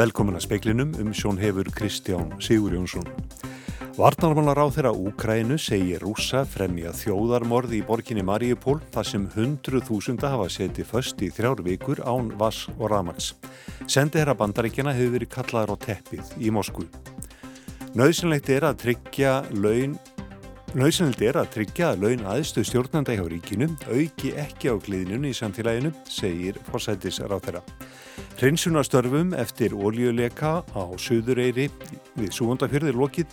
Velkomin að speiklinum um sjón hefur Kristján Sigur Jónsson. Varnarmálar á þeirra Úkrænu segir rúsa fremja þjóðarmorði í borginni Mariupól þar sem hundruð þúsunda hafa setið först í þrjár vikur án Vass og Ramax. Sendi herra bandaríkjana hefur verið kallaður á teppið í Moskvu. Nauðsynlegt er að tryggja laun Nauðsynlegt er að tryggja að laun aðstu stjórnanda hjá ríkinu auki ekki á gliðnunu í samfélaginu, segir fórsættis ráð þeirra. Hreinsunastörfum eftir ólíuleika á Suðureyri við Súvondafjörðir lokið.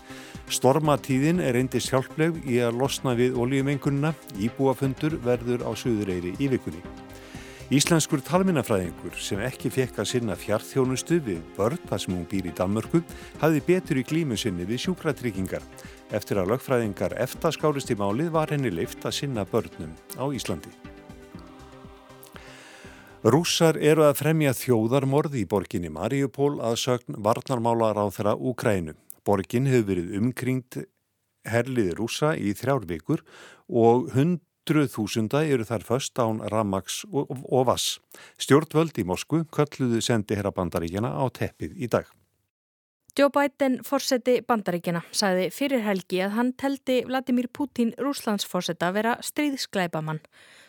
Stormatíðin er eindist hjálpleg í að losna við ólíumengununa. Íbúafundur verður á Suðureyri í vikunni. Íslenskur talminnafræðingur sem ekki fekk að sinna fjartþjónustu við börn þar sem hún býr í Danmörku hafði betur í glímu sinni við sjúkratryggingar. Eftir að lögfræðingar eftaskárist í málið var henni leift að sinna börnum á Íslandi. Rússar eru að fremja þjóðarmorði í borginni Mariupól að sögn varnarmálar á þeirra Úkrænu. Borgin hefur verið umkringt herliði rúsa í þrjár vikur og hundruð þúsunda eru þar först án Ramax og Vass. Stjórnvöld í Moskvu kölluðu sendi herra bandaríkjana á teppið í dag. Joe Biden, fórseti bandaríkjana, sagði fyrir helgi að hann teldi Vladimir Putin Rúslandsfórseta vera stríðskleipamann.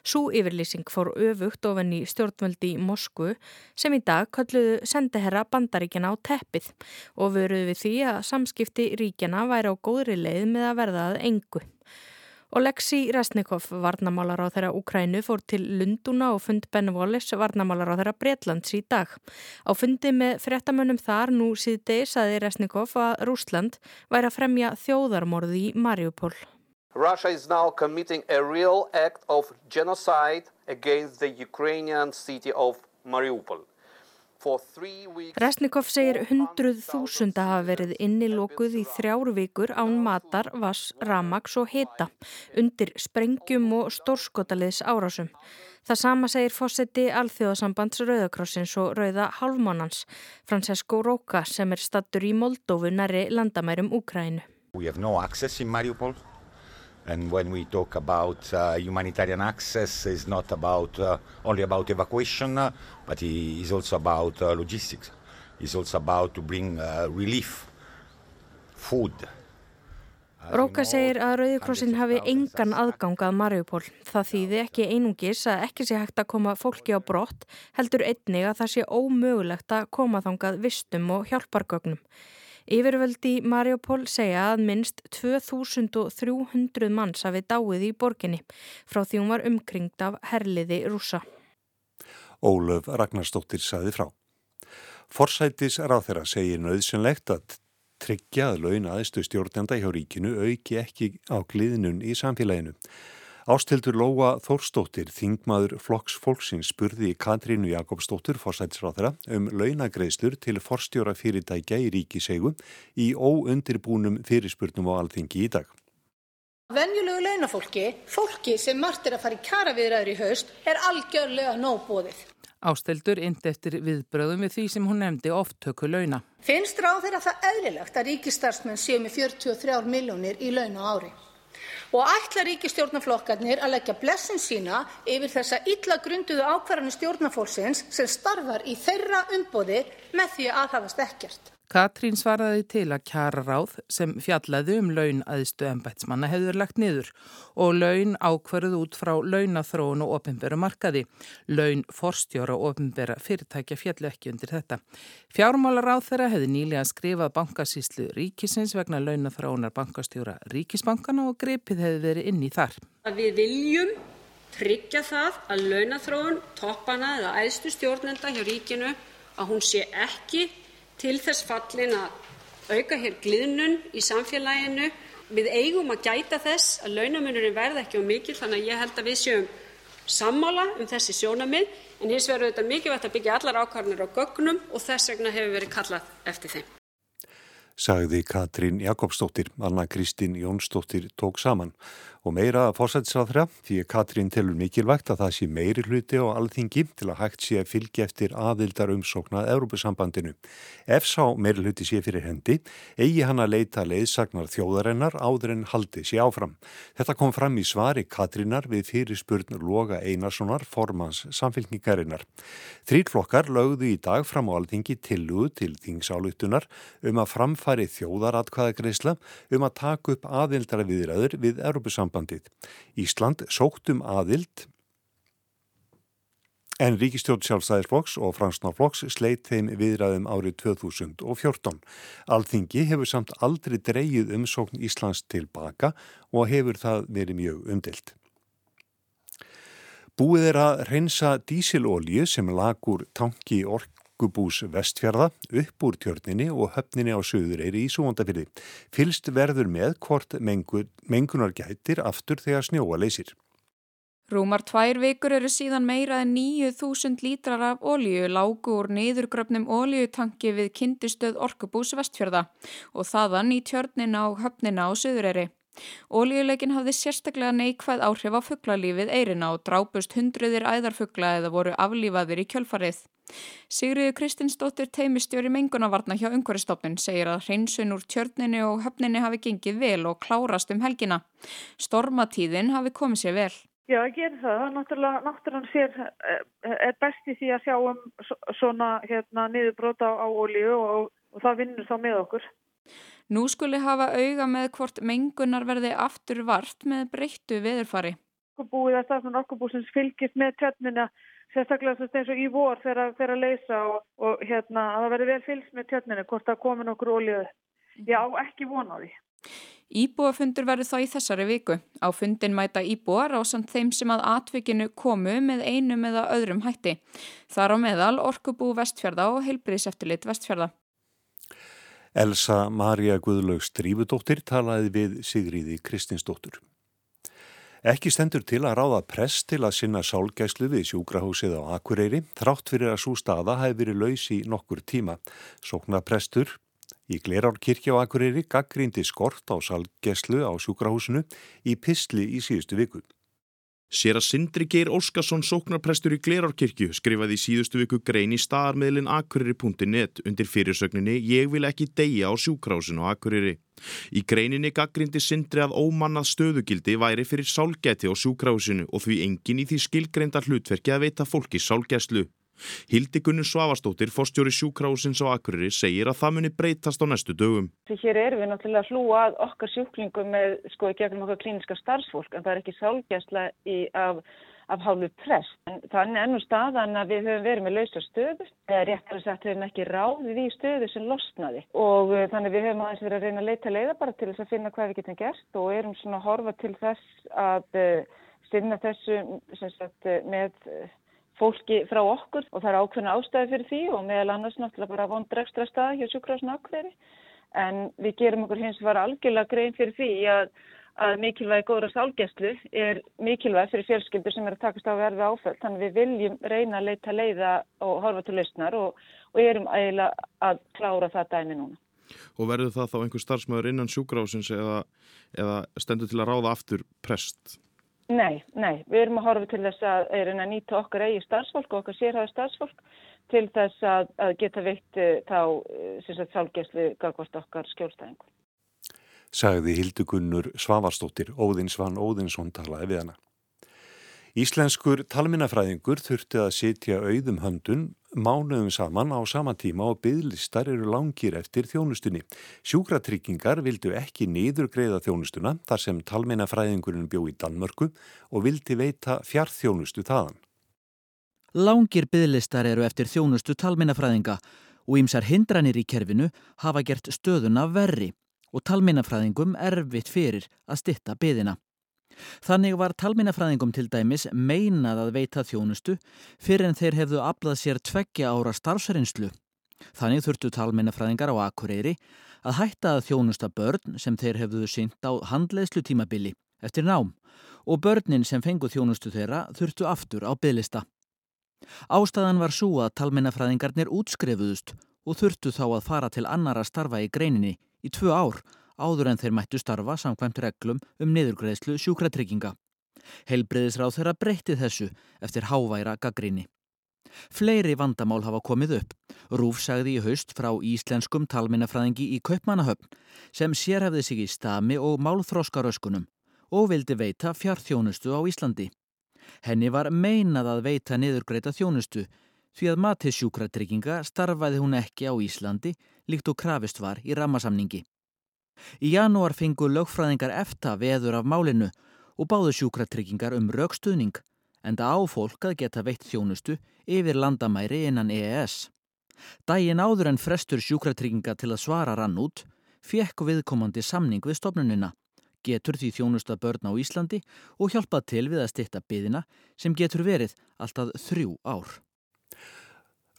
Sú yfirlýsing fór öfugt ofan í stjórnvöldi í Moskvu sem í dag kalluðu sendeherra bandaríkjana á teppið og vöruðu við því að samskipti ríkjana væri á góðri leið með að verða að engu. Oleksi Resnikov, varnamálar á þeirra Ukrænu, fór til Lunduna og fund Ben Wallace, varnamálar á þeirra Breitlands í dag. Á fundi með frettamönnum þar nú síðdeis aði Resnikov að Rúsland væri að fremja þjóðarmorði í Mariupol. Russia is now committing a real act of genocide against the Ukrainian city of Mariupol. Resnikov segir hundruð þúsunda hafa verið innilokuð í þrjár vikur án matar, vass, ramags og hita undir sprengjum og stórskotaliðs árásum. Það sama segir fósetti Alþjóðasambands Rauðakrossins og Rauða Halvmánans, Francesco Roca sem er stattur í Moldófu næri landamærum Úkrænu. We have no access in Mariupol. And when we talk about uh, humanitarian access, it's not about uh, only about evacuation, uh, but it's also about uh, logistics. It's also about to bring uh, relief, food. Róka segir að Rauðikrossin hafi engan aðgang að Mariupol. Það þýði ekki einungis að ekki sé hægt að koma fólki á brott, heldur einnig að það sé ómögulegt að koma þangað vistum og hjálpargögnum. Yfirvöldi Mariupol segja að minnst 2300 manns hafi dáið í borginni frá því hún var umkringt af herliði rúsa. Ólöf Ragnarstóttir saði frá. Forsætis ráþeira segir nöðsynlegt að tryggja að laun aðeistu stjórnenda hjá ríkinu auki ekki á gliðnun í samfélaginu. Ástildur Lóa Þórstóttir, þingmaður Flokks Fólksins, spurði Katrínu Jakobsdóttir, forsætisráþara, um launagreðslur til forstjóra fyrirtækja í ríkisegu í óundirbúnum fyrirspurnum á alþingi í dag. Venjulegu launafólki, fólki sem margt er að fara í kjaraviðræður í haust, er algjörlega nóbóðið. Ástildur indi eftir viðbröðum við því sem hún nefndi oftöku launa. Finnst ráð þeirra það eðlilegt að ríkistarsmenn séu með 43 miljónir í launa ári? Og ætla ríkistjórnarflokkarnir að leggja blessin sína yfir þessa illa grunduðu ákvarðanir stjórnarfólksins sem starfar í þeirra umboði með því að aðhafast ekkert. Katrín svaraði til að kjara ráð sem fjallaði um laun aðstu ennbætsmanna hefur lagt niður og laun ákvarð út frá launathróun og ofinbæra markaði. Laun forstjóra og ofinbæra fyrirtækja fjallu ekki undir þetta. Fjármálar ráð þeirra hefði nýlega skrifað bankasíslu ríkisins vegna launathróunar bankastjóra ríkisbankana og grepið hefði verið inn í þar. Við viljum tryggja það að launathróun toppana eða aðstu stjórnenda hjá ríkinu að hún sé ekki til þess fallin að auka hér gliðnun í samfélaginu. Við eigum að gæta þess að launamunurinn verði ekki á mikil þannig að ég held að við séum sammála um þessi sjónamið en hins vegar auðvitað mikilvægt að byggja allar ákvarðanir á gögnum og þess vegna hefur verið kallað eftir þeim. sagði Katrín Jakobsdóttir, Anna Kristín Jónsdóttir tók saman og meira að fórsættisraðra því að Katrín telur mikilvægt að það sé meiri hluti á alþingi til að hægt sé að fylgja eftir aðildar umsóknað Európusambandinu. Ef sá meiri hluti sé fyrir hendi, eigi hann að leita leiðsagnar þjóðarennar áður en haldi sé áfram. Þetta kom fram í svari Katrínar við fyrirspurn Loga Einarssonar, formans samfélkningarinnar. Þrýrflokkar lögðu í dag fram á alþingi tillugu til þingsálutunar um að framfæri þjóðaratkvæðagreisla um að taka upp aðildara viðræður við Európusambandinu sambandið. Ísland sóktum aðild en Ríkistjórn sjálfstæðisflokks og Fransnárflokks sleitt þeim viðræðum árið 2014. Alþingi hefur samt aldrei dreyið umsókn Íslands tilbaka og hefur það verið mjög umdilt. Búið er að reynsa dísilolju sem lagur tanki orkubús vestfjörða upp úr tjörninni og höfninni á söðureyri í Súvondafyrði. Fylst verður með hvort mengur, mengunar gætir aftur þegar snjóa leysir. Rúmar tvær vikur eru síðan meira en 9.000 lítrar af ólíu lágu úr niðurgröfnum ólíutanki við kindistöð Orkubús vestfjörða og þaðan í tjörnina og höfnina á Suðureyri. Ólíuleikin hafði sérstaklega neikvæð áhrif á fugglalífið eirina og drápust hundruðir æðarfuggla eða voru aflífaðir í kjölfarið. Sigriður Kristinsdóttir teimistjóri mengunavarna hjá Ungveristofnun segir að hreinsun úr tjörnini og höfnini hafi gengið vel og klárast um helgina. Stormatíðin hafi komið sér vel. Já, það gerir það. Náttúrulega, náttúrulega sér, er best í því að sjá um svona hérna, niðurbróta á ólíu og, og það vinnur þá með okkur. Nú skuli hafa auga með hvort mengunar verði aftur vart með breyttu veðurfari. Búið að stafnum okkubúsins fylgist með tjörnina, sérstaklega eins og í vor þegar að leysa og, og hérna, að það verði vel fylgst með tjörnina hvort það komin okkur ólíu. Já, ekki vona því. Íbúafundur verður þá í þessari viku. Á fundin mæta íbúar á samt þeim sem að atvikinu komu með einum eða öðrum hætti. Þar á meðal Orkubú vestfjörða og heilbriðseftilit vestfjörða. Elsa Maria Guðlaugs Drífudóttir talaði við Sigriði Kristinsdóttur. Ekki stendur til að ráða press til að sinna sálgæslu við sjúkrahúsið á Akureyri, þrátt fyrir að svo staða hafi verið laus í nokkur tíma. Sokna prestur í Glerárkirkja á Akureyri gaggrindi skort á sálgæslu á sjúkrahúsinu í Pistli í síðustu viku. Sér að Sindri Geir Óskarsson sóknarprestur í Glerárkirkju skrifaði í síðustu viku grein í staðarmiðlin akureyri.net undir fyrirsögninni Ég vil ekki deyja á sjúkrahúsinu á Akureyri. Í greininni gaggrindi Sindri að ómannað stöðugildi væri fyrir sálgæti á sjúkrahúsinu og því engin í því skilgreinda hlutverki að veita fólki sálgæslu. Hildi Gunni Svavastóttir, fórstjóri sjúkrahúsins á Akureyri, segir að það muni breytast á næstu dögum. Hér erum við náttúrulega að hlúa að okkar sjúklingum með sko gegnum okkar klíniska starfsfólk en það er ekki sálgæsla í, af, af hálfu prest. En þannig ennum staðan að við höfum verið með lausa stöðu, eða réttar að sagt höfum ekki ráðið í stöðu sem losnaði og uh, þannig við höfum aðeins verið að reyna að leita leiða bara til þess að finna hvað við getum gert og erum svona að horfa til þess að uh, sinna þessu sagt, með fólki frá okkur og það er ákveðna ástæði fyrir því og meðal annars náttúrulega bara vondra ekstra staði hjá sjúkrásna akkveri en við gerum okkur hins var algjörlega grein fyrir því að, að mikilvægi góðra sálgæslu er mikilvæg fyrir fjölskyldur sem er að takast á verfi áföld þannig við viljum reyna að leita leiða og horfa til lausnar og, og erum eiginlega að klára það dæmi núna. Og verður það þá einhver starfsmöður innan sjúkrásins eða, eða stendur til að ráða aftur prest? Nei, nei, við erum að horfa til þess að, að nýta okkar eigi starfsfólk og okkar sérhæði starfsfólk til þess að, að geta veitt uh, þá uh, sálgæslu gagvast okkar skjólstæðingur. Sagði Hildugunnur Svavarstóttir, Óðinsvann Óðinsson talaði við hana. Íslenskur talminnafræðingur þurfti að sitja auðum höndun mánuðum saman á sama tíma og bygglistar eru langir eftir þjónustunni. Sjúkratryggingar vildu ekki niður greiða þjónustuna þar sem talminnafræðingurinn bjó í Danmörku og vildi veita fjartþjónustu þaðan. Langir bygglistar eru eftir þjónustu talminnafræðinga og ýmsar hindranir í kerfinu hafa gert stöðuna verri og talminnafræðingum erfitt fyrir að stitta byðina. Þannig var talminnafræðingum til dæmis meinað að veita þjónustu fyrir en þeir hefðu aflað sér tveggja ára starfsreynslu. Þannig þurftu talminnafræðingar á Akureyri að hætta að þjónusta börn sem þeir hefðu synt á handleðslu tímabili eftir nám og börnin sem fengu þjónustu þeirra þurftu aftur á bygglista. Ástæðan var svo að talminnafræðingarnir útskrefuðust og þurftu þá að fara til annara starfa í greininni í tvö ár áður en þeir mættu starfa samkvæmt reglum um niðurgreðslu sjúkratrygginga. Heilbreyðisráð þeirra breytið þessu eftir háværa gaggrinni. Fleiri vandamál hafa komið upp. Rúf sagði í haust frá íslenskum talminnafræðingi í Kaupmannahöfn sem sérhefði sig í stami og málþróskaröskunum og vildi veita fjartþjónustu á Íslandi. Henni var meinað að veita niðurgreita þjónustu því að matisjúkratrygginga starfaði hún ekki á Íslandi líkt og krafist var í ramasamningi. Í janúar fengu lögfræðingar efta veður af málinu og báðu sjúkratryggingar um raukstuðning en það á fólk að geta veitt þjónustu yfir landamæri innan EES. Dægin áður en frestur sjúkratrygginga til að svara rann út, fekk viðkomandi samning við stofnunina, getur því þjónusta börn á Íslandi og hjálpað til við að stitta byðina sem getur verið alltaf þrjú ár.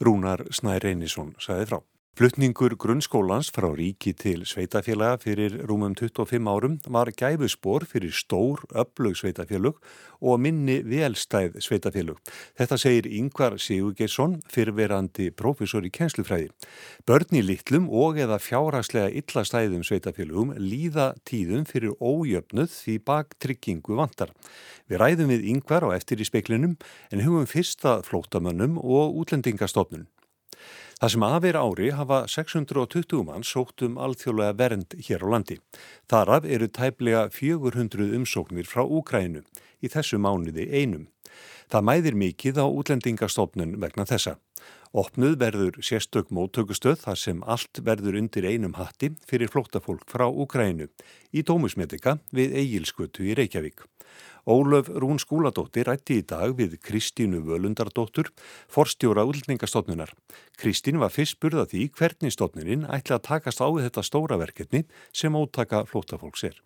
Rúnar Snær Reynisson sagði frá. Flutningur grunnskólans frá ríki til sveitafélaga fyrir rúmum 25 árum var gæfuspor fyrir stór, öflug sveitafélug og minni velstæð sveitafélug. Þetta segir Yngvar Sigurgeirsson, fyrverandi profesor í kjenslufræði. Börn í litlum og eða fjárhagslega illastæðum sveitafélugum líða tíðum fyrir ójöfnuð því bak tryggingu vantar. Við ræðum við Yngvar á eftir í speiklinum en hugum fyrsta flótamönnum og útlendingastofnun. Það sem aðver ári hafa 620 mann sókt um alþjóðlega vernd hér á landi. Þaraf eru tæplega 400 umsóknir frá Úkrænu í þessu mánuði einum. Það mæðir mikið á útlendingastofnun vegna þessa. Opnuð verður sérstök móttökustöð þar sem allt verður undir einum hatti fyrir flóttafólk frá Úkrænu í Dómusmedika við Egilskötu í Reykjavík. Ólöf Rún Skúladóttir rætti í dag við Kristínu Völundardóttur, forstjóra útlendingastofnunar. Kristín var fyrst burða því hvernig stofnunin ætla að takast á þetta stóra verkefni sem ótaka flótafólks er.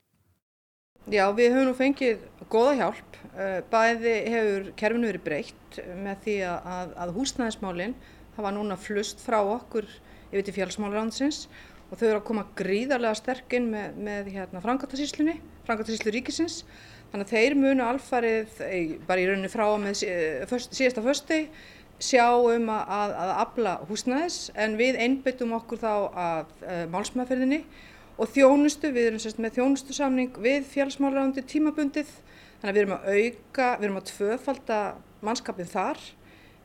Já, við höfum nú fengið goða hjálp. Eh, bæði hefur kerfinu verið breytt með því að, að húsnæðismálinn hafa núna flust frá okkur yfir til fjálsmálarandsins og þau eru að koma gríðarlega sterkinn með, með hérna, frangatasíslunni, frangatasíslu ríkisins. Þannig að þeir munu alfarið, bara í rauninu frá með síðasta fösti, sjá um að, að, að afla húsnæðis. En við einbyttum okkur þá að uh, málsmaðferðinni og þjónustu, við erum sérst með þjónustu samning við fjálsmálarándi tímabundið, þannig að við erum að auka, við erum að tvöfalda mannskapin þar,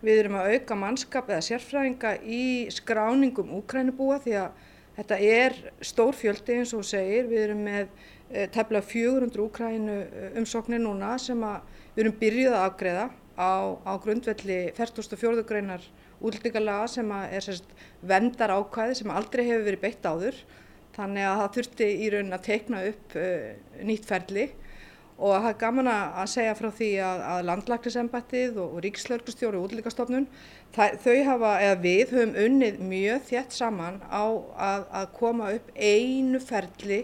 við erum að auka mannskap eða sérfræðinga í skráningum úkrænubúa því að þetta er stór fjöldi eins og segir, við erum með tefla 400 Úkrænu umsóknir núna sem við erum byrjuð að afgreða á, á grundvelli 44. greinar útlýtingalaga sem er sérst, vendar ákvæði sem aldrei hefur verið beitt áður þannig að það þurfti í raunin að teikna upp uh, nýtt ferli og það er gaman að segja frá því að, að landlæknisembættið og, og ríkslörgustjóri og útlýtingastofnun þau hafa, eða við höfum unnið mjög þétt saman á að, að koma upp einu ferli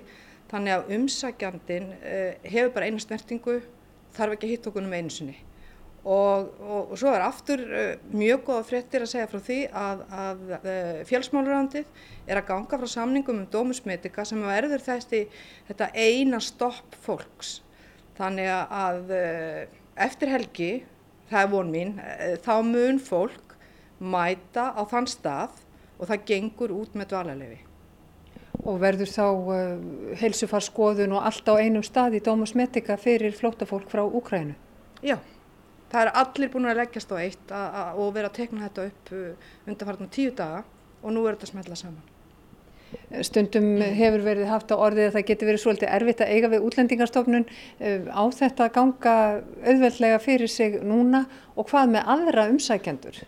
Þannig að umsækjandin uh, hefur bara einu snertingu, þarf ekki að hitta okkur um einu sinni. Og, og, og svo er aftur uh, mjög góða fréttir að segja frá því að, að uh, eh, fjálsmálurandið er að ganga frá samningum um dómusmetika sem verður þessi, þetta eina stopp fólks. Þannig að eftir helgi, það er von mín, þá mun fólk mæta á þann stað og það gengur út með dvalarlefi. Og verður þá uh, heilsufarskoðun og allt á einum stað í Dómasmetika fyrir flótafólk frá Úkrænu? Já, það er allir búin að leggjast á eitt og vera að tekna þetta upp undanfarnar tíu daga og nú er þetta smetla saman. Stundum hefur verið haft á orðið að það getur verið svolítið erfitt að eiga við útlendingarstofnun uh, á þetta að ganga auðveldlega fyrir sig núna og hvað með aðra umsækjandur?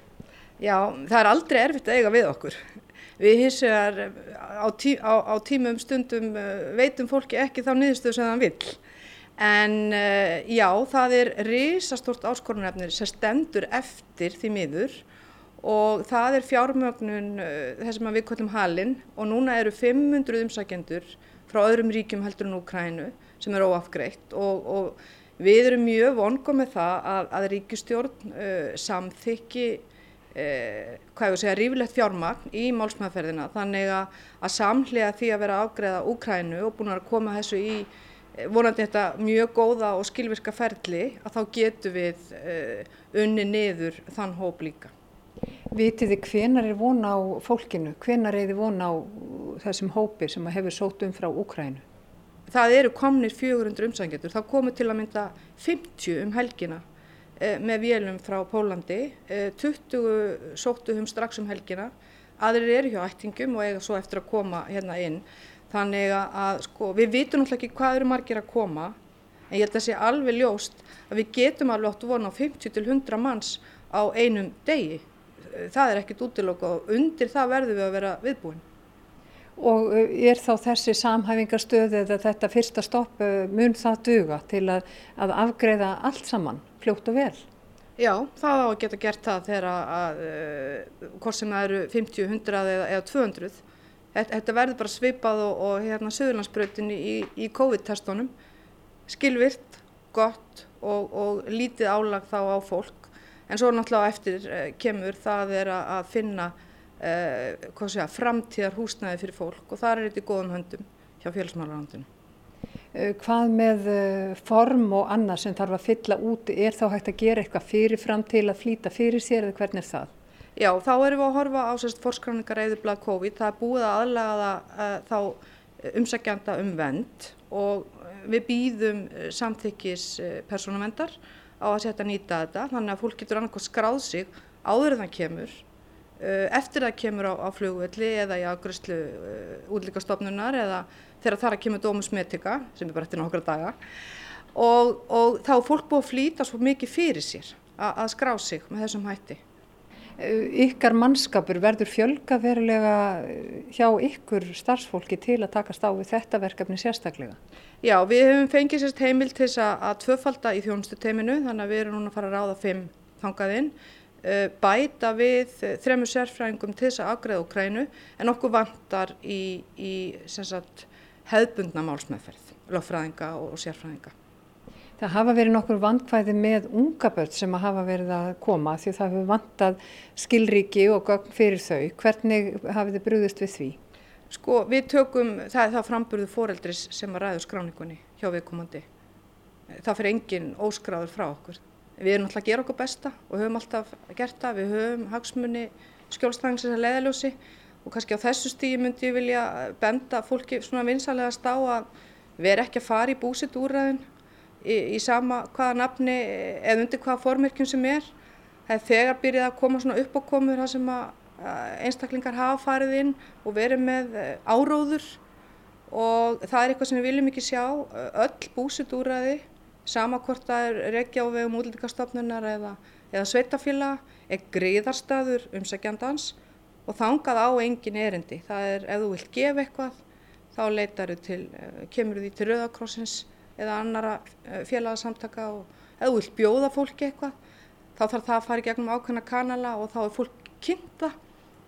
Já, það er aldrei erfitt að eiga við okkur. Við hins vegar á, tí, á, á tímum stundum uh, veitum fólki ekki þá niðurstöðu sem það vil. En uh, já, það er risastort áskorunefnir sem stendur eftir því miður og það er fjármögnun uh, þess að við kvöldum halinn. Og núna eru 500 umsækjendur frá öðrum ríkjum heldur en Úkrænu sem eru óafgreitt. Og, og við erum mjög vongum með það að, að ríkistjórn uh, samþykki eh, hvað ég vil segja, rífilegt fjármagn í málsmaðferðina þannig að, að samhlega því að vera afgreða Úkrænu og búin að koma þessu í eh, vonandi þetta mjög góða og skilvirka ferli að þá getur við eh, unni niður þann hóp líka. Vitið þið hvenar er von á fólkinu? Hvenar er þið von á þessum hópi sem hefur sótt um frá Úkrænu? Það eru komnir 400 umsækjendur, það komu til að mynda 50 um helgina eh, með vélum frá Pólandi, eh, 20 sóttu um strax um helgina, aðrir eru hjá ættingum og eiga svo eftir að koma hérna inn. Þannig að sko, við vitum náttúrulega ekki hvað eru margir að koma, en ég held að það sé alveg ljóst að við getum alveg átt vona á 50 til 100 manns á einum degi. Það er ekkit útilokk og undir það verðum við að vera viðbúin. Og uh, er þá þessi samhæfingarstöð eða þetta fyrsta stopp uh, mun það duga til að, að afgreða allt saman fljótt og vel? Já, það á að geta gert það þegar að, uh, hvort sem það eru 50, 100 eða, eða 200. Þetta verður bara svipað og, og hérna Suðurlandsbröðinni í, í COVID-testunum. Skilvirt, gott og, og lítið álag þá á fólk. En svo náttúrulega eftir kemur það er að finna uh, segja, framtíðar húsnæði fyrir fólk og það er eitthvað í góðum höndum hjá félagsmálarhandinu. Uh, hvað með form og annað sem þarf að fylla út, er þá hægt að gera eitthvað fyrirfram til að flýta fyrir sér eða hvernig er það? Já, þá erum við að horfa á sérst forskráningar eðurblað COVID, það er búið að aðlaga þá umsækjanda um vend og við býðum samþykkis persónumendar á að setja nýta þetta, þannig að fólk getur annarkoð skráð sig áður en það kemur Eh, eftir að það kemur á, á flugvelli eða í afgröðslu uh, útlíkastofnunar eða þegar það er að kemur dómusmetika sem er bara eftir nokkra daga og, og þá er fólk búið að flýta svo mikið fyrir sér að, að skrá sig með þessum hætti. Eh, ykkar mannskapur verður fjölga verulega hjá ykkur starfsfólki til að takast á við þetta verkefni sérstaklega? Já, við hefum fengið sérst heimil til þess að, að tvöfalda í þjónustu teiminu þannig að við erum núna að fara að ráða fimm þangaðinn Eh, bæta við þremur sérfræðingum til þess að afgreða Ukrænu en okkur vantar í, í sagt, hefðbundna málsmeðferð, lögfræðinga og, og sérfræðinga. Það hafa verið nokkur vandkvæði með unga börn sem hafa verið að koma því það hefur vantað skilríki og gögn fyrir þau. Hvernig hafið þið brúðist við því? Sko við tökum, það er það framburðu foreldris sem að ræðu skráningunni hjá viðkomandi. Það fyrir engin óskráður frá okkur. Við erum alltaf að gera okkur besta og höfum alltaf gert það. Við höfum hagsmunni skjólstæðingsins að leiðaljósi og kannski á þessu stíði myndi ég vilja benda fólki svona vinsalegast á að erum ekki að fara í búsitt úrræðin í, í sama hvaða nafni eða undir hvaða formirkjum sem er. Það er þegar byrjað að koma svona upp á komur þar sem að einstaklingar hafa farið inn og verið með eh, áróður og það er eitthvað sem við viljum ekki sjá. Öll búsitt úrræði sama hvort það er regja á vegum útlýtikastofnunar eða, eða sveitafélag er greiðarstaður umsækjandans og þangað á engin erindi. Það er ef þú vilt gefa eitthvað þá leitar þú til, eh, kemur því til Rauðakrossins eða annara eh, félagsamtaka og ef þú vilt bjóða fólki eitthvað þá þarf það að fara í gegnum ákveðna kanala og þá er fólk kynnta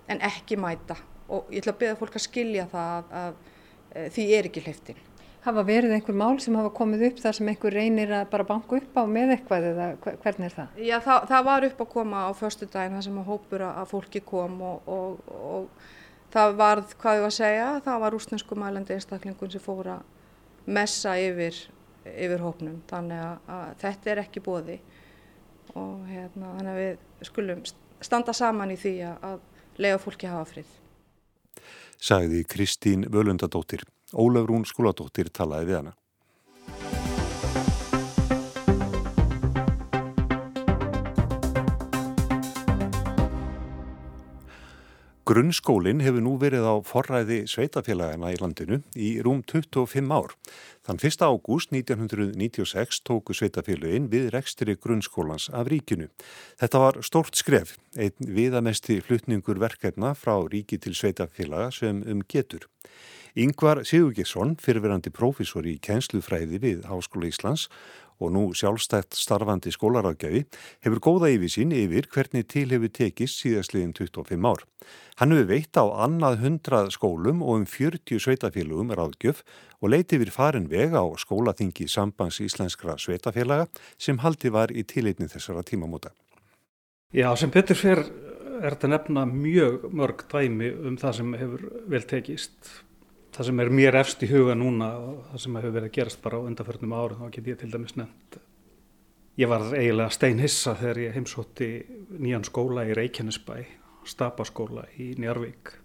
en ekki mæta. Og ég ætla að beða fólk að skilja það að, að, eh, því er ekki hleyftinn hafa verið einhver mál sem hafa komið upp þar sem einhver reynir að bara banka upp á með eitthvað eða hvernig er það? Já það, það var upp að koma á förstu daginn þar sem að hópur að fólki kom og, og, og það varð, hvað ég var að segja, það var rúsnesku mælandi einstaklingun sem fór að messa yfir, yfir hópnum. Þannig að, að þetta er ekki bóði og hérna, þannig að við skulum standa saman í því að lega fólki hafa frið. Sagði Kristín Völundadóttir. Ólafrún skóladóttir talaði við hana. Grunnskólinn hefur nú verið á forræði sveitafélagana í landinu í rúm 25 ár. Þann 1. ágúst 1996 tóku sveitafélagin við rekstri grunnskólans af ríkinu. Þetta var stort skref, einn viðamesti flutningur verkefna frá ríki til sveitafélaga sem um getur. Yngvar Sigurgesson, fyrirverandi prófísor í kænslufræði við Háskóla Íslands og nú sjálfstætt starfandi skólaráðgjafi, hefur góða yfirsýn yfir hvernig til hefur tekist síðastliðin 25 ár. Hann hefur veitt á annað hundrað skólum og um 40 sveitafélagum ráðgjöf og leiti yfir farin vega á skólaþingi sambands íslenskra sveitafélaga sem haldi var í tilitni þessara tímamóta. Já, sem betur fyrr er þetta nefna mjög mörg dæmi um það sem hefur vel tekist það sem er mér efst í huga núna og það sem hefur verið að gerast bara á undarförnum árum þá get ég til dæmis nefnt ég var eiginlega steinhissa þegar ég heimsótti nýjan skóla í Reykjanesbæ Stapaskóla í Njarvík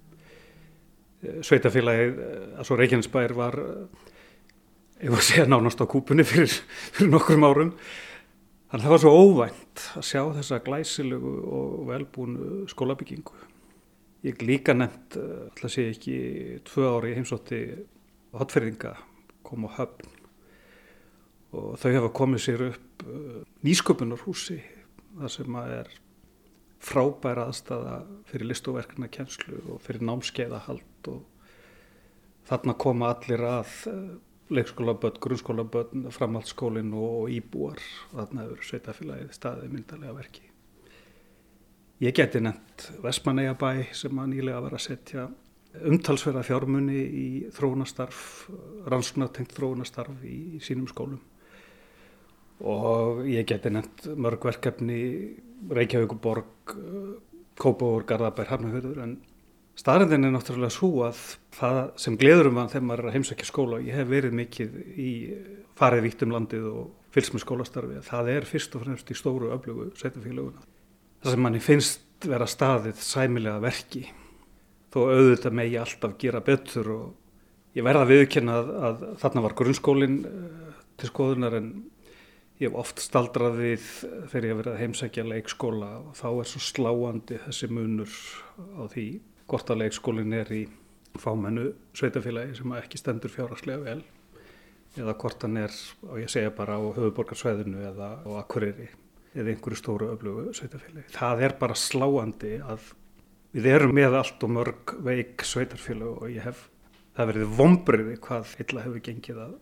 Sveitafélagið, altså Reykjanesbær var, ég var að segja nánast á kúpunni fyrir, fyrir nokkrum árum. Þannig að það var svo óvænt að sjá þessa glæsilegu og velbúinu skólabyggingu. Ég líka nefnt, alltaf sé ekki, tvö ári heimsótti hotferðinga kom á höfn og þau hefa komið sér upp nýsköpunarhúsi þar sem að er frábæra aðstæða fyrir listoverkna kjenslu og fyrir námskeiðahald og þarna koma allir að leikskólaböld, grunnskólaböld, framhaldsskólin og íbúar og þarna hefur sveitafélagið staðið myndarlega verki. Ég geti nefnt Vestmanneigabæ sem að nýlega var að setja umtalsverða fjármunni í þróunastarf, rannsóknartengt þróunastarf í, sínum skólum og ég geti nefnt mörg verkefni Reykjavíkuborg, Kópavór, Garðabær, Hafnahöður en staðrindin er náttúrulega svo að það sem gleður um hann þegar maður er að heimsækja skóla ég hef verið mikið í farið vítt um landið og fylgst með skólastarfi það er fyrst og fremst í stóru öflugu sveitafélaguna. Það sem manni finnst vera staðið sæmilega verki þó auðvitað megi alltaf gera betur og ég verða viðkynna að, að þarna var grunnskólinn til skoðunar en ég hef oft staldrað við þegar ég hef verið að heimsækja leikskóla og þá er svo sláandi þessi munur á því hvort að leikskólinn er í fámennu sveitafélagi sem ekki stendur fjárhagslega vel eða hvort hann er, og ég segja bara á höfuborgarsveðinu eða á Akureyri eða einhverju stóru öflugu sveitafélagi. Það er bara sláandi að við erum með allt og mörg veik sveitarfélag og ég hef, það verið vombriði hvað illa hefur gengið að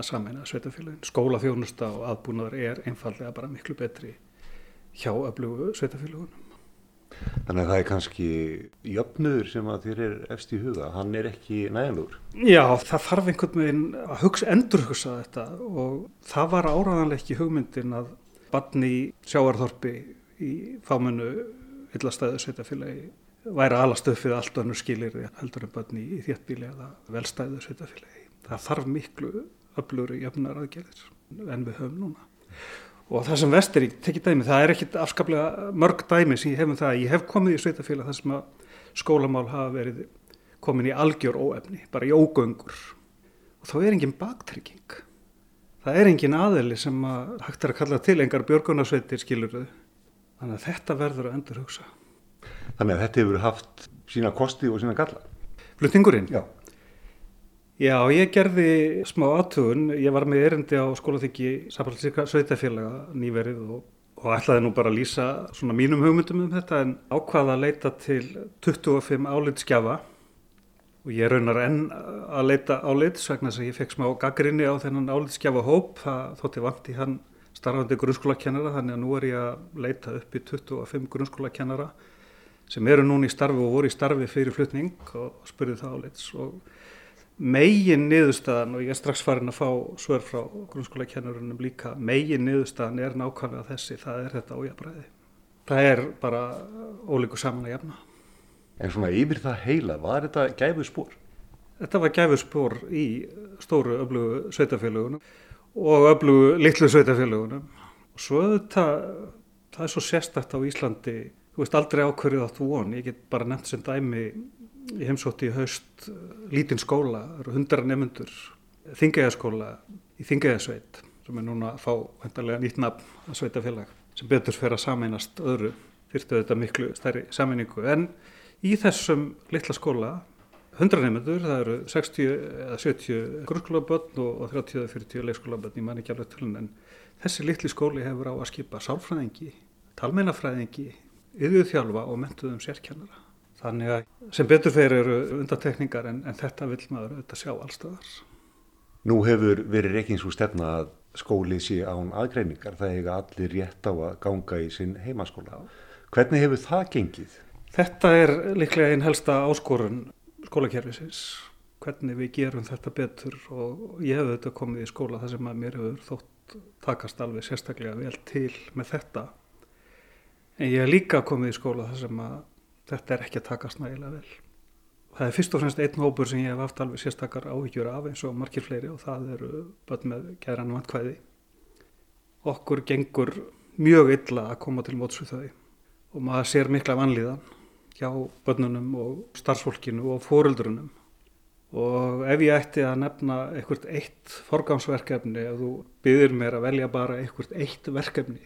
að samæna sveitafélagin. Skólaþjónusta og aðbúnaður er einfallega bara miklu betri hjá öflugu sveitafélagunum. Þannig að það er kannski jöfnuður sem að þér er efst í huga, hann er ekki næjanlúr. Já, það þarf einhvern veginn að hugsa, endurhugsa þetta og það var áraðanlega ekki hugmyndin að barni í sjáarþorpi í fámennu illastæðu sveitafélagi væri alastöfið allt önnur skilir heldur en barni í þéttbíli eða velstæðu sveitafélagi. Það þarf miklu öflur í jöfnar aðgerðir en við höfum núna. Og það sem vestir í tekið dæmi, það er ekkit afskaplega mörg dæmi sem ég hef um það. Ég hef komið í sveitafélag þar sem að skólamál hafa verið komin í algjör óefni, bara í ógöngur. Og þá er engin baktrygging. Það er engin aðeli sem að hægt er að kalla til engar björgunarsveitir skilurðu. Þannig að þetta verður að endur hugsa. Þannig að þetta hefur haft sína kosti og sína galla? Flutningurinn? Já. Já, ég gerði smá aðtugun, ég var með erindi á skólaþyggi Samfélagsleika Sveitafélaga nýverið og, og ætlaði nú bara að lýsa svona mínum hugmyndum um þetta en ákvaða að leita til 25 álitskjafa og ég raunar enn að leita álits vegna þess að ég fekk smá gaggrinni á þennan álitskjafa hóp, það þótti vant í hann starfandi grunnskólakennara þannig að nú er ég að leita upp í 25 grunnskólakennara sem eru núni í starfi og voru í starfi fyrir flutning og spurði það álits. Og megin niðurstaðan og ég er strax farin að fá svör frá grunnskólakennurunum líka megin niðurstaðan er nákvæmlega þessi það er þetta ójabræði það er bara ólíku saman að jafna En svona yfir það heila, var þetta gæfu spór? Þetta var gæfu spór í stóru öflugu sveitafélagunum og öflugu litlu sveitafélagunum og svo þetta það er svo sérstakt á Íslandi þú veist aldrei ákverðið áttu von ég get bara nefnt sem dæmi Ég heimsótti í haust lítinn skóla, hundra nefnundur, þingæðaskóla í þingæðasveit sem er núna að fá hendarlega nýtt nafn að sveitafélag sem betur fyrir að sameinast öðru, þyrstu þetta miklu stærri sameiningu. En í þessum litla skóla, hundra nefnundur, það eru 60 eða 70 grunnskólabötn og 30-40 leikskólabötn, ég man ekki alveg tölun, en þessi litli skóli hefur á að skipa sálfræðingi, talmeinafræðingi, yðurþjálfa og mentuðum sérkennara. Þannig að sem betur fyrir eru undatekningar en, en þetta vil maður auðvitað sjá allstöðar. Nú hefur verið reikins úr stefna að skólið sé án aðgreiningar. Það hefur allir rétt á að ganga í sinn heimaskóla. Hvernig hefur það gengið? Þetta er líklega einn helsta áskorun skólakerfisins. Hvernig við gerum þetta betur og ég hef auðvitað komið í skóla þar sem að mér hefur þótt takast alveg sérstaklega vel til með þetta. En ég hef líka komið í skóla þar sem að þetta er ekki að takast nægilega vel. Það er fyrst og fremst einn hópur sem ég hef haft alveg sérstakar áhyggjur af eins og margir fleiri og það eru börn með gæran vantkvæði. Okkur gengur mjög illa að koma til móts við þau og maður sér mikla vanlíðan hjá börnunum og starfsfólkinu og fóreldrunum og ef ég ætti að nefna einhvert eitt forgámsverkefni ef þú byggðir mér að velja bara einhvert eitt verkefni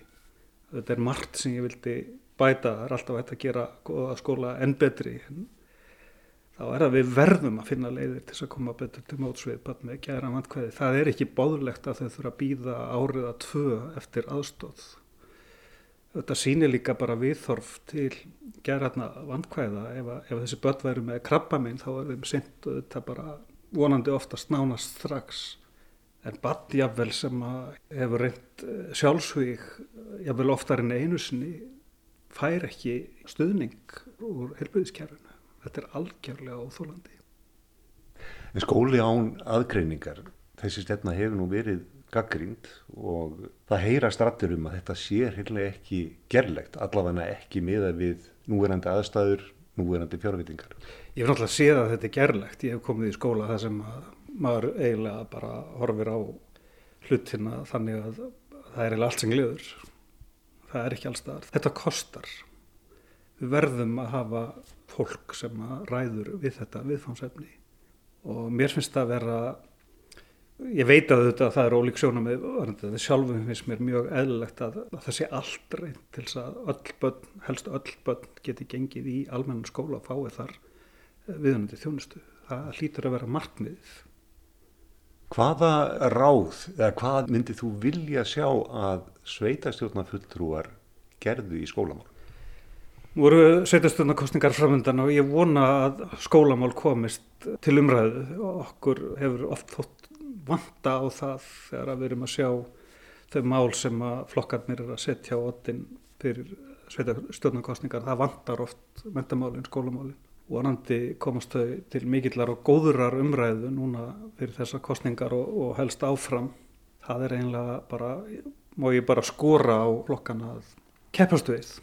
þetta er margt sem ég vildi bæta það er alltaf hægt að gera góða skóla enn betri en þá er það við verðum að finna leiðir til að koma betur til mótsvið bara með gæra vantkvæði það er ekki báðulegt að þau þurfa að býða áriða tvö eftir aðstóð þetta sýnir líka bara viðþorf til gerðarna vandkvæða. Ef, ef þessi börn væri með krabba minn þá er þeim synd og þetta bara vonandi oftast nánast strax. En badjafvel sem hefur reynd eh, sjálfsvík jafnvel oftar en einu sinni fær ekki stuðning úr helböðiskerfinu þetta er algjörlega óþólandi skóli án aðgreiningar þessi stefna hefur nú verið gaggrínd og það heyrast rættir um að þetta sé heillega ekki gerlegt, allavega ekki miða við núverandi aðstæður, núverandi fjárvitingar. Ég hef náttúrulega séð að þetta er gerlegt, ég hef komið í skóla þar sem maður eiginlega bara horfir á hlutina þannig að það er eiginlega allt sem gliður, það er ekki allstaðar. Þetta kostar, við verðum að hafa fólk sem ræður við þetta viðfámsefni og mér finnst það að vera Ég veit að þetta það er ólík sjónum með sjálfum finnst mér mjög eðlilegt að, að það sé allt reynd til þess að öll börn, helst öll börn geti gengið í almennan skóla og fáið þar eh, viðunandi þjónustu. Það hlýtur að vera markmiðið. Hvaða ráð eða hvað myndið þú vilja sjá að sveitastjórnafulltrúar gerðu í skólamál? Nú voru sveitastjórnarkostningar framöndan og ég vona að skólamál komist til umræðu og okkur hefur oft þótt vanta á það þegar við erum að sjá þau mál sem að flokkarnir er að setja á ottin fyrir stjórnarkostningar. Það vantar oft mentamálinn, skólamálinn og anandi komast þau til mikillar og góðurar umræðu núna fyrir þessar kostningar og, og helst áfram. Það er einlega bara, má ég bara skora á flokkana að keppast við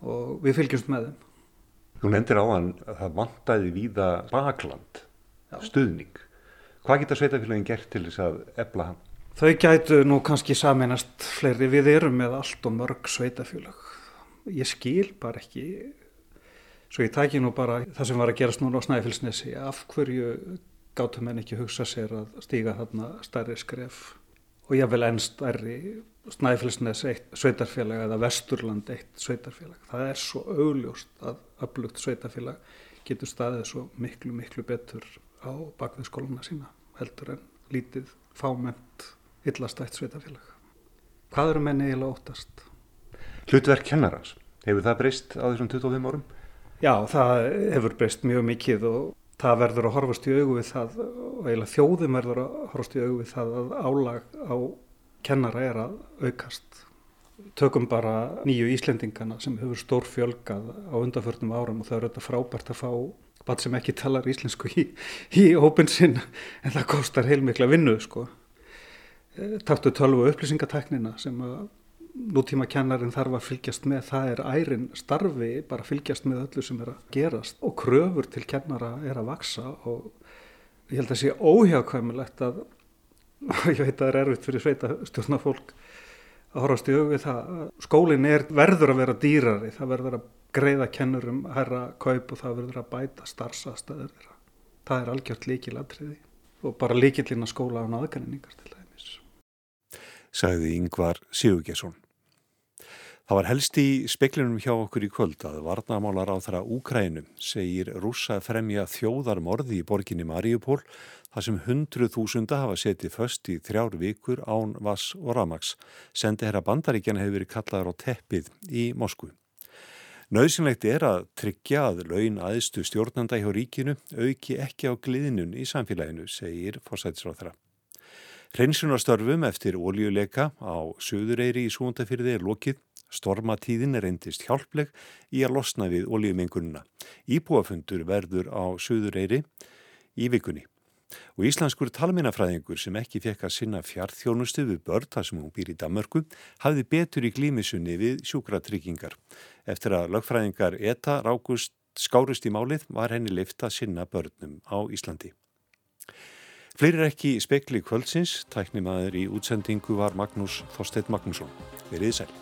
og við fylgjumst með þeim. Þú nefndir á hann að það vantaði víða bakland, stuðning. Hvað geta sveitafélagin gert til þess að ebla hann? Þau gætu nú kannski saminast fleiri. Við erum með allt og mörg sveitafélag. Ég skil bara ekki, svo ég tæki nú bara það sem var að gerast núna á Snæfellsnesi, af hverju gáttu menn ekki hugsa sér að stíga þarna stærri skref og ég vil enn stærri Snæfellsnes eitt sveitarfélag eða Vesturland eitt sveitarfélag. Það er svo augljóst að upplugt sveitarfélag getur staðið svo miklu, miklu betur á bakvið skóluna sína heldur en lítið fáment illastætt sveitafélag. Hvað eru menni eiginlega óttast? Hlutverk kennarans, hefur það breyst á þessum 25 árum? Já, það hefur breyst mjög mikið og það verður að horfast í augu við það og eiginlega þjóðum verður að horfast í augu við það að álag á kennara er að aukast. Tökum bara nýju Íslendingana sem hefur stór fjölgað á undanförnum árum og það er auðvitað frábært að fá barn sem ekki talar íslensku í, í hópin sinn en það kostar heilmikla vinnu sko. Eh, taktu tölvu upplýsingatæknina sem nútíma kennarin þarf að fylgjast með það er ærin starfi bara fylgjast með öllu sem er að gerast og kröfur til kennara er að vaksa og ég held að sé óhjákvæmulegt að ég veit að það er erfitt fyrir sveita stjórna fólk að horfast í auðvið það skólinn er verður að vera dýrari það verður að greiða kennurum herra kaup og það verður að bæta starfsastæður þeirra. Það er algjört líkilatriði og bara líkilinn að skóla án aðgæningar til dæmis. Sagði Yngvar Sigurgesson. Það var helst í speklinum hjá okkur í kvöld að varnamálar á þeirra Úkrænum segir rúsa fremja þjóðarmorði í borginni Mariupól þar sem hundruð þúsunda hafa setið föst í þrjár vikur án Vass og Ramags. Sendi herra bandaríkjan hefur verið kallaður á teppið í Moskvu. Nauðsynlegt er að tryggja að laun aðstu stjórnanda hjá ríkinu auki ekki á gliðnun í samfélaginu, segir fórsætisráþra. Hreinsunarstörfum eftir óljuleika á söðureyri í súndafyrði er lokið. Stormatíðin er reyndist hjálpleg í að losna við óljumengununa. Íbúafundur verður á söðureyri í vikunni. Og íslenskur talmennafræðingur sem ekki fekk að sinna fjartþjónustu við börn þar sem hún býr í Damörku hafði betur í glímisunni við sjúkratryggingar. Eftir að lögfræðingar ETA rákust skárust í málið var henni lift að sinna börnum á Íslandi. Fleirir ekki spekli kvöldsins, tæknimaður í útsendingu var Magnús Þorstedt Magnússon. Verið sæl.